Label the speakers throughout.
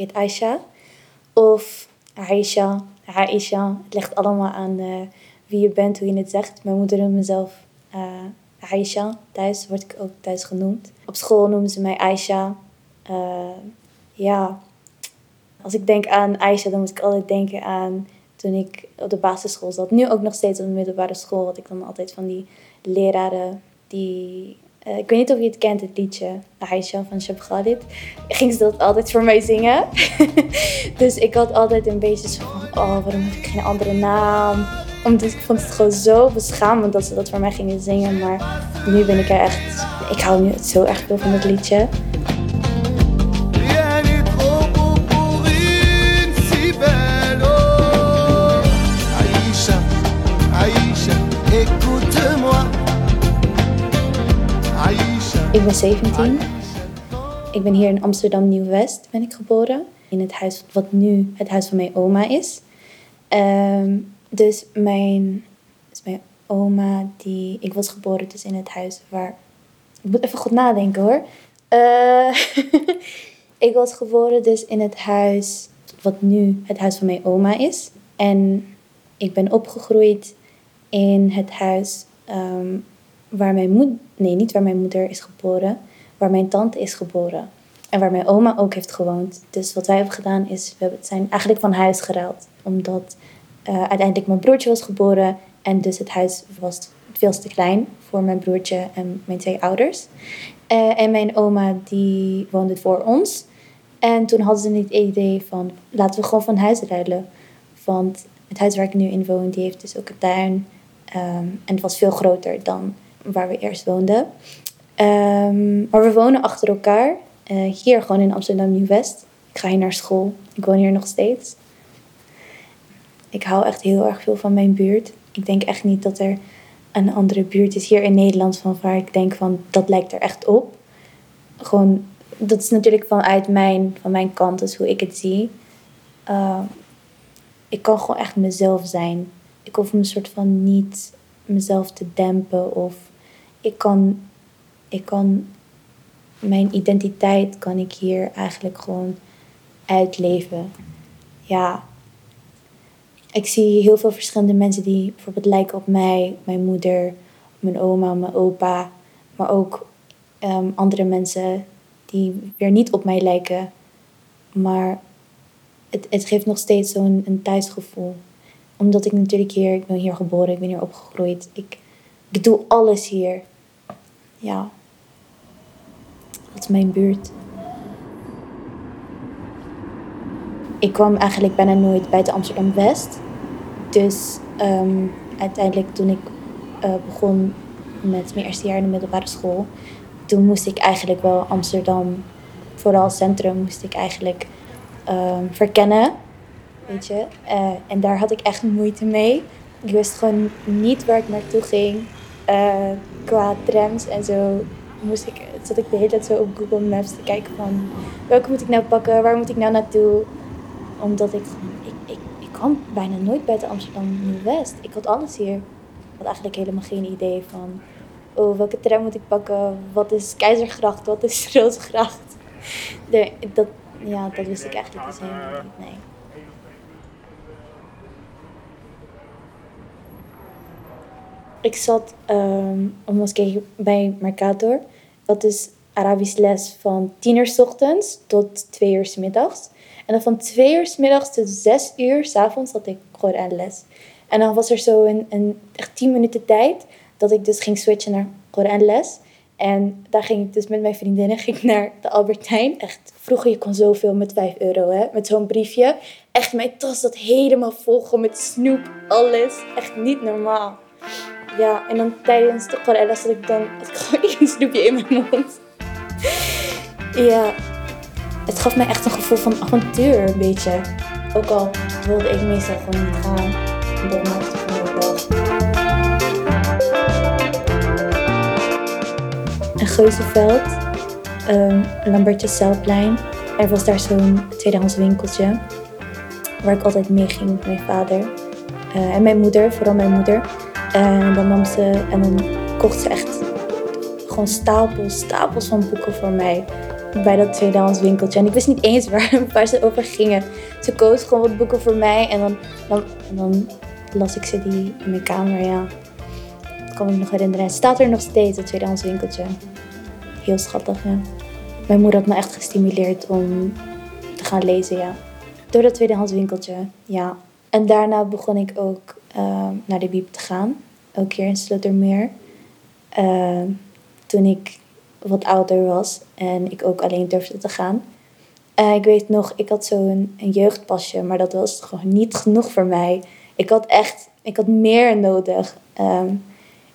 Speaker 1: heet Aisha. Of Aisha, Aisha. Het ligt allemaal aan eh, wie je bent, hoe je het zegt. Mijn moeder noemt mezelf uh, Aisha. Thuis word ik ook thuis genoemd. Op school noemen ze mij Aisha. Uh, ja, als ik denk aan Aisha, dan moet ik altijd denken aan toen ik op de basisschool zat. Nu ook nog steeds op de middelbare school had ik dan altijd van die leraren die... Uh, ik weet niet of je het kent, het liedje Aisha van Shab Khalid. Ging ze dat altijd voor mij zingen. dus ik had altijd een beetje zo van, oh, waarom heb ik geen andere naam? Omdat ik vond het gewoon zo beschamend dat ze dat voor mij gingen zingen. Maar nu ben ik er echt... Ik hou nu zo erg veel van het liedje. Ik ben 17. Ik ben hier in Amsterdam Nieuw-West ben ik geboren. In het huis wat nu het huis van mijn oma is. Um, dus mijn, dus mijn oma, die, ik was geboren dus in het huis waar... Ik moet even goed nadenken hoor. Uh, ik was geboren dus in het huis wat nu het huis van mijn oma is. En ik ben opgegroeid in het huis um, waar mijn moeder... Nee, niet waar mijn moeder is geboren. Waar mijn tante is geboren. En waar mijn oma ook heeft gewoond. Dus wat wij hebben gedaan is... We zijn eigenlijk van huis geruild. Omdat uh, uiteindelijk mijn broertje was geboren. En dus het huis was veel te klein voor mijn broertje en mijn twee ouders. Uh, en mijn oma die woonde voor ons. En toen hadden ze het idee van laten we gewoon van huis ruilen. Want het huis waar ik nu in woon, die heeft dus ook een tuin. Um, en het was veel groter dan waar we eerst woonden. Um, maar we wonen achter elkaar. Uh, hier gewoon in Amsterdam Nieuw-West. Ik ga hier naar school. Ik woon hier nog steeds. Ik hou echt heel erg veel van mijn buurt. Ik denk echt niet dat er een andere buurt is hier in Nederland van waar ik denk van dat lijkt er echt op. Gewoon, dat is natuurlijk vanuit mijn, van mijn kant, dus hoe ik het zie. Uh, ik kan gewoon echt mezelf zijn. Ik hoef me soort van niet mezelf te dempen of ik kan, ik kan mijn identiteit kan ik hier eigenlijk gewoon uitleven. Ja, ik zie heel veel verschillende mensen die bijvoorbeeld lijken op mij, mijn moeder, mijn oma, mijn opa, maar ook um, andere mensen die weer niet op mij lijken. Maar het, het geeft nog steeds zo'n een thuisgevoel. Omdat ik natuurlijk hier, ik ben hier geboren, ik ben hier opgegroeid. Ik, ik doe alles hier. Ja. Dat is mijn buurt. ik kwam eigenlijk bijna nooit buiten Amsterdam West. Dus um, uiteindelijk toen ik uh, begon met mijn eerste jaar in de middelbare school, toen moest ik eigenlijk wel Amsterdam, vooral centrum, moest ik eigenlijk um, verkennen. Weet je? Uh, en daar had ik echt moeite mee. Ik wist gewoon niet waar ik naartoe ging. Uh, qua trams en zo moest ik, zat ik de hele tijd zo op Google Maps te kijken van welke moet ik nou pakken, waar moet ik nou naartoe omdat ik, ik, ik, ik kwam bijna nooit buiten Amsterdam Nieuw-West. Ik had alles hier. Ik had eigenlijk helemaal geen idee van... Oh, welke tram moet ik pakken? Wat is Keizergracht? Wat is Roosgracht? De, dat, ja, dat wist ik eigenlijk dus helemaal niet, nee. Ik zat um, op moskee bij Mercator. Dat is Arabisch les van tien uur s ochtends tot twee uur s middags. En dan van twee uur s middags tot zes uur s avonds had ik les. En dan was er zo een, een echt tien minuten tijd dat ik dus ging switchen naar les. En daar ging ik dus met mijn vriendinnen ging naar de Albertijn. Echt, vroeger je kon zoveel met 5 euro, hè. Met zo'n briefje. Echt, mijn tas zat helemaal vol, met snoep, alles. Echt niet normaal. Ja, en dan tijdens de Corelles had ik dan had ik gewoon een snoepje in mijn mond. ja, het gaf mij echt een gevoel van avontuur, een beetje. Ook al wilde ik meestal gewoon niet gaan. Omdat maakte gewoon wel. Een Geuzenveld, um, Lambertje Zelplein. Er was daar zo'n tweedehands winkeltje. Waar ik altijd mee ging met mijn vader. Uh, en mijn moeder, vooral mijn moeder. En dan nam ze en dan kocht ze echt gewoon stapels, stapels van boeken voor mij. bij dat tweedehands winkeltje. En ik wist niet eens waar, waar ze over gingen. Ze koos gewoon wat boeken voor mij en dan, dan, dan las ik ze die in mijn kamer, ja. Dat kan ik nog herinneren. Het staat er nog steeds, het tweedehands winkeltje. Heel schattig, ja. Mijn moeder had me echt gestimuleerd om te gaan lezen, ja. Door dat tweedehands winkeltje, ja. En daarna begon ik ook uh, naar de bieb te gaan. Ook hier in Sluttermeer. Uh, toen ik wat ouder was en ik ook alleen durfde te gaan. Uh, ik weet nog, ik had zo'n een jeugdpasje, maar dat was gewoon niet genoeg voor mij. Ik had echt, ik had meer nodig. Um,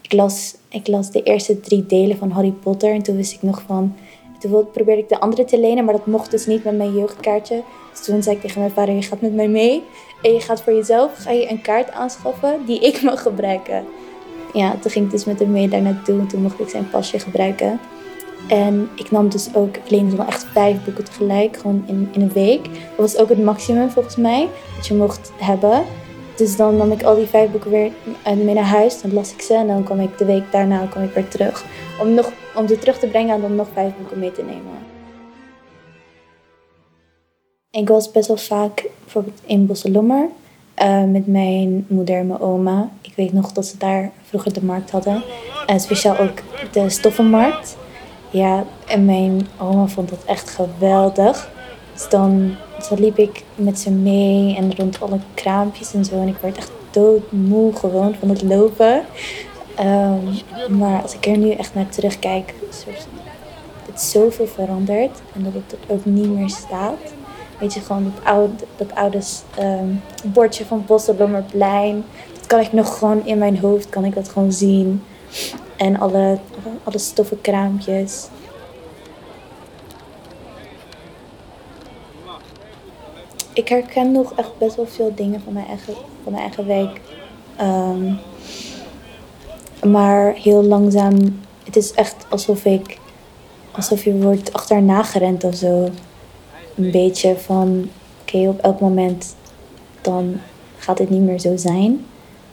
Speaker 1: ik, las, ik las de eerste drie delen van Harry Potter en toen wist ik nog van... Toen probeerde ik de andere te lenen, maar dat mocht dus niet met mijn jeugdkaartje. Dus toen zei ik tegen mijn vader, je gaat met mij mee. En je gaat voor jezelf, ga je een kaart aanschaffen die ik mag gebruiken. Ja, toen ging ik dus met hem mee daar naartoe. En toen mocht ik zijn pasje gebruiken. En ik nam dus ook, ik leende dan echt vijf boeken tegelijk, gewoon in, in een week. Dat was ook het maximum volgens mij, dat je mocht hebben. Dus dan nam ik al die vijf boeken weer mee naar huis, dan las ik ze en dan kwam ik de week daarna kwam ik weer terug. Om, nog, om ze terug te brengen en dan nog vijf boeken mee te nemen. Ik was best wel vaak bijvoorbeeld in Bosselommer uh, met mijn moeder en mijn oma. Ik weet nog dat ze daar vroeger de markt hadden. En speciaal ook de stoffenmarkt. Ja, en mijn oma vond dat echt geweldig. Dus dan, liep ik met ze mee en rond alle kraampjes en zo. En ik werd echt doodmoe gewoon van het lopen. Um, maar als ik er nu echt naar terugkijk, is het zoveel veranderd. En dat het ook niet meer staat. Weet je, gewoon dat oude, dat oude um, bordje van Bosselbloemerplein. Dat kan ik nog gewoon in mijn hoofd, kan ik dat gewoon zien. En alle, alle stoffen kraampjes. Ik herken nog echt best wel veel dingen van mijn eigen, van mijn eigen week. Um, maar heel langzaam, het is echt alsof ik, alsof je wordt achterna gerend of zo. Een beetje van, oké, op elk moment dan gaat het niet meer zo zijn.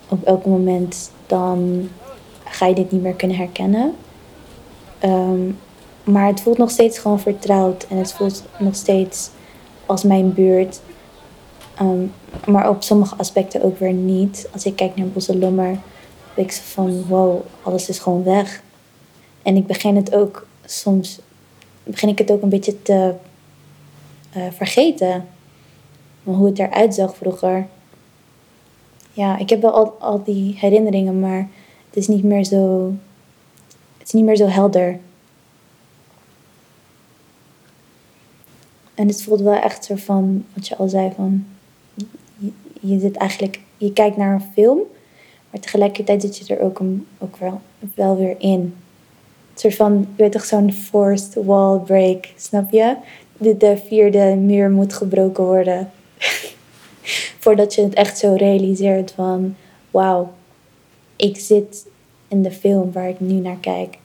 Speaker 1: Op elk moment dan ga je dit niet meer kunnen herkennen. Um, maar het voelt nog steeds gewoon vertrouwd en het voelt nog steeds als mijn buurt. Um, maar op sommige aspecten ook weer niet. Als ik kijk naar Bosselommer, heb ik van wow, alles is gewoon weg. En ik begin het ook soms, begin ik het ook een beetje te uh, vergeten. Hoe het eruit zag vroeger. Ja, ik heb wel al, al die herinneringen, maar het is niet meer zo. Het is niet meer zo helder. En het voelt wel echt zo van, wat je al zei, van je, zit eigenlijk, je kijkt naar een film, maar tegelijkertijd zit je er ook, een, ook wel, wel weer in. Een soort van, je weet toch, zo'n forced wall break, snap je? De, de vierde muur moet gebroken worden. Voordat je het echt zo realiseert van, wauw, ik zit in de film waar ik nu naar kijk.